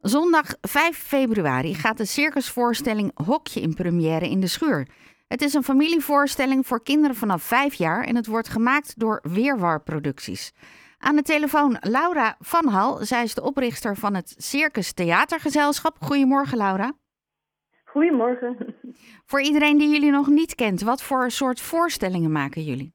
Zondag 5 februari gaat de circusvoorstelling Hokje in première in de schuur. Het is een familievoorstelling voor kinderen vanaf 5 jaar en het wordt gemaakt door Weerwar Producties. Aan de telefoon Laura van Hal. Zij is de oprichter van het Circus Theatergezelschap. Goedemorgen, Laura. Goedemorgen. Voor iedereen die jullie nog niet kent, wat voor soort voorstellingen maken jullie?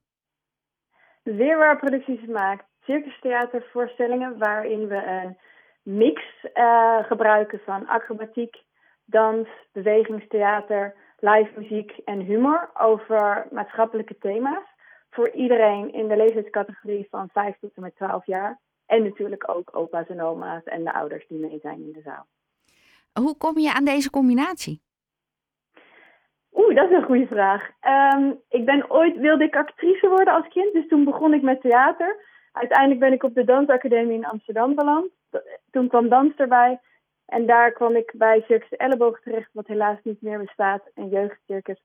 Weerwar Producties maakt circustheatervoorstellingen waarin we een mix uh, gebruiken van acrobatiek, dans, bewegingstheater, live muziek en humor over maatschappelijke thema's. Voor iedereen in de leeftijdscategorie van 5 tot en met 12 jaar. En natuurlijk ook opa's en oma's en de ouders die mee zijn in de zaal. Hoe kom je aan deze combinatie? Oeh, dat is een goede vraag. Um, ik ben ooit wilde ik actrice worden als kind, dus toen begon ik met theater. Uiteindelijk ben ik op de dansacademie in Amsterdam beland. Toen kwam dans erbij. En daar kwam ik bij Circus Elleboog terecht, wat helaas niet meer bestaat, een jeugdcircus.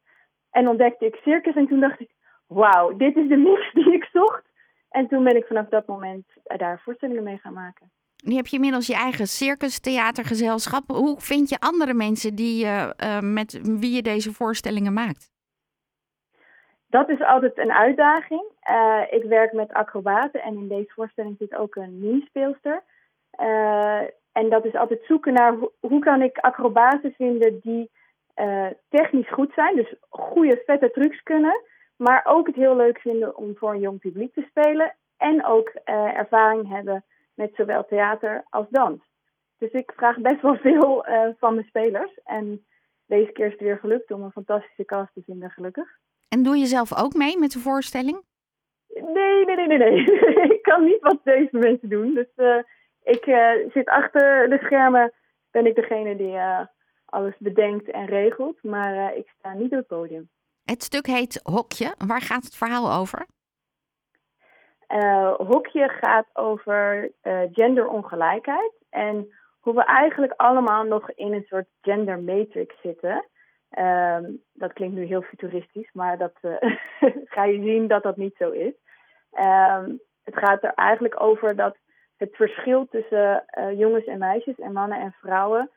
En ontdekte ik circus en toen dacht ik, wauw, dit is de mix die ik zocht. En toen ben ik vanaf dat moment daar voorstellingen mee gaan maken. Nu heb je inmiddels je eigen circus-theatergezelschap. Hoe vind je andere mensen die, uh, uh, met wie je deze voorstellingen maakt? Dat is altijd een uitdaging. Uh, ik werk met acrobaten en in deze voorstelling zit ook een mini-speelster. en dat is altijd zoeken naar hoe, hoe kan ik acrobaten vinden die technisch goed zijn. Dus goede, vette trucs kunnen. Maar ook het heel leuk vinden om voor een jong publiek te spelen. En ook ervaring hebben met zowel theater als dans. Dus ik vraag best wel veel van mijn spelers. En deze keer is het weer gelukt om een fantastische cast te vinden, gelukkig. En doe je zelf ook mee met de voorstelling? Nee, nee, nee, nee. nee. ik kan niet wat deze mensen doen. Dus ik uh, zit achter de schermen. Ben ik degene die alles bedenkt en regelt. Maar ik sta niet op het podium. Het stuk heet Hokje. Waar gaat het verhaal over? Hokje gaat over genderongelijkheid en hoe we eigenlijk allemaal nog in een soort gender matrix zitten. Um, dat klinkt nu heel futuristisch, maar dat uh, ga je zien dat dat niet zo is. Um, het gaat er eigenlijk over dat het verschil tussen jongens en meisjes en mannen en vrouwen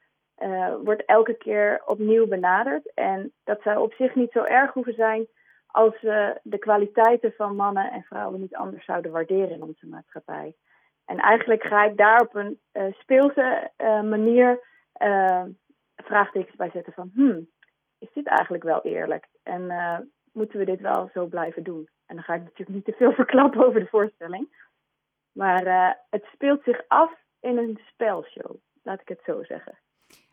wordt elke keer opnieuw benaderd. En dat zou op zich niet zo erg hoeven zijn als we de kwaliteiten van mannen en vrouwen niet anders zouden waarderen in onze maatschappij. En eigenlijk ga ik daar op een uh, speelse manier vraagtekens bij zetten van, hmm, is dit eigenlijk wel eerlijk? En moeten we dit wel zo blijven doen? En dan ga ik natuurlijk niet te veel verklappen over de voorstelling. Maar het speelt zich af in een spelshow, laat ik het zo zeggen.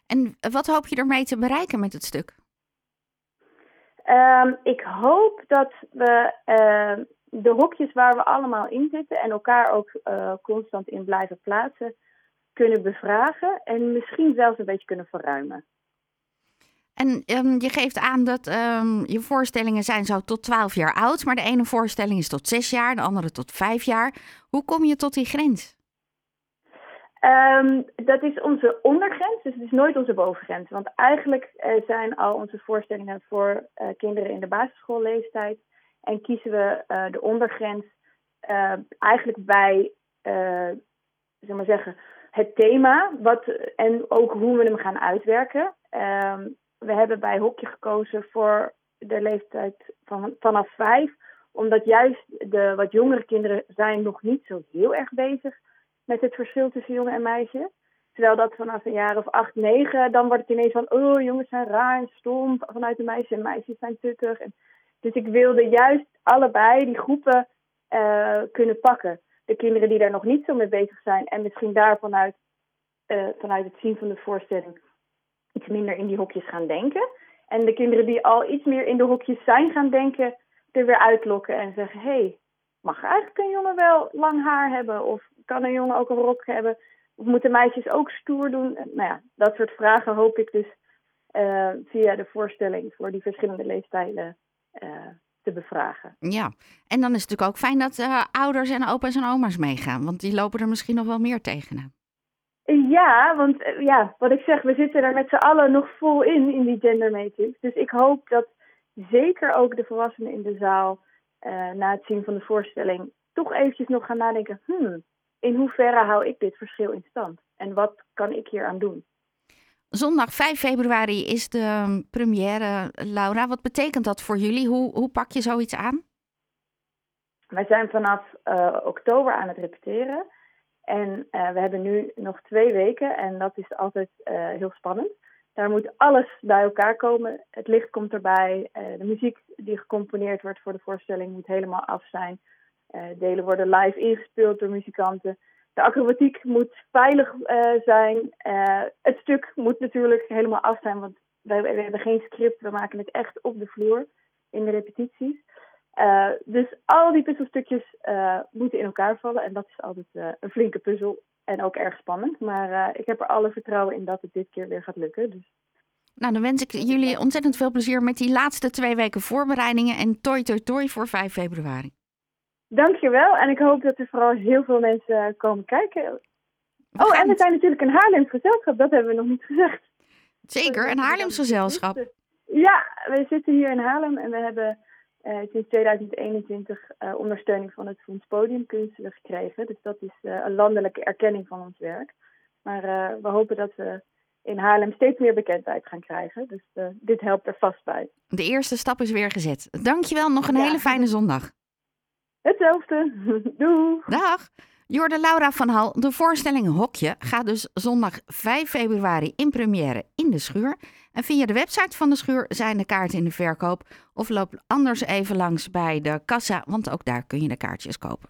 En wat hoop je ermee te bereiken met het stuk? Um, ik hoop dat we uh, de hokjes waar we allemaal in zitten en elkaar ook uh, constant in blijven plaatsen, kunnen bevragen en misschien zelfs een beetje kunnen verruimen. En um, je geeft aan dat um, je voorstellingen zijn zo tot 12 jaar oud, maar de ene voorstelling is tot 6 jaar, de andere tot 5 jaar. Hoe kom je tot die grens? Um, dat is onze ondergrens, dus het is nooit onze bovengrens. Want eigenlijk uh, zijn al onze voorstellingen voor uh, kinderen in de basisschoolleeftijd. En kiezen we uh, de ondergrens eigenlijk bij, zeg maar zeggen, het thema wat, en ook hoe we hem gaan uitwerken. Um, we hebben bij Hokje gekozen voor de leeftijd van, vanaf vijf, omdat juist de wat jongere kinderen zijn nog niet zo heel erg bezig met het verschil tussen jongen en meisje. Terwijl dat vanaf een jaar of acht, negen, dan wordt het ineens van, oh, jongens zijn raar en stom vanuit de meisjes en meisjes zijn tukkig. En, dus ik wilde juist allebei die groepen uh, kunnen pakken. De kinderen die daar nog niet zo mee bezig zijn en misschien daar vanuit, uh, vanuit het zien van de voorstelling iets minder in die hokjes gaan denken. En de kinderen die al iets meer in de hokjes zijn gaan denken, er weer uitlokken en zeggen, hé, hey, mag eigenlijk een jongen wel lang haar hebben? Of kan een jongen ook een rok hebben? Of moeten meisjes ook stoer doen? Nou ja, dat soort vragen hoop ik dus uh, via de voorstelling voor die verschillende leeftijden uh, te bevragen. Ja, en dan is het natuurlijk ook fijn dat uh, ouders en opa's en oma's meegaan, want die lopen er misschien nog wel meer tegenaan. Ja, want ja, wat ik zeg, we zitten er met z'n allen nog vol in, in die gender matrix. Dus ik hoop dat zeker ook de volwassenen in de zaal uh, na het zien van de voorstelling toch eventjes nog gaan nadenken, hmm, in hoeverre hou ik dit verschil in stand? en wat kan ik hier aan doen? Zondag 5 februari is de première. Laura, wat betekent dat voor jullie? Hoe, hoe pak je zoiets aan? Wij zijn vanaf uh, oktober aan het repeteren. En uh, we hebben nu nog twee weken en dat is altijd uh, heel spannend. Daar moet alles bij elkaar komen. Het licht komt erbij. de muziek die gecomponeerd wordt voor de voorstelling moet helemaal af zijn. delen worden live ingespeeld door muzikanten. De acrobatiek moet veilig zijn. het stuk moet natuurlijk helemaal af zijn, want wij, we hebben geen script. We maken het echt op de vloer in de repetities. Uh, dus al die puzzelstukjes uh, moeten in elkaar vallen. En dat is altijd uh, een flinke puzzel. En ook erg spannend. Maar ik heb er alle vertrouwen in dat het dit keer weer gaat lukken. Dus. Nou, dan wens ik jullie ontzettend veel plezier met die laatste twee weken voorbereidingen. En toi toi toi voor 5 februari. Dankjewel. En ik hoop dat er vooral heel veel mensen komen kijken. oh, en we zijn natuurlijk een Haarlems gezelschap. Dat hebben we nog niet gezegd. Zeker, een Haarlems gezelschap. Ja, we zitten hier in Haarlem en we hebben sinds 2021 uh, ondersteuning van het Fonds Podiumkunsten gekregen. Dus dat is uh, een landelijke erkenning van ons werk. Maar we hopen dat we in Haarlem steeds meer bekendheid gaan krijgen. Dus dit helpt er vast bij. De eerste stap is weer gezet. Dankjewel, nog een ja. hele fijne zondag. Hetzelfde. Doei. Dag. Jorde Laura van Hal, de voorstelling Hokje gaat dus zondag 5 februari in première in de schuur. En via de website van de schuur zijn de kaarten in de verkoop. Of loop anders even langs bij de kassa, want ook daar kun je de kaartjes kopen.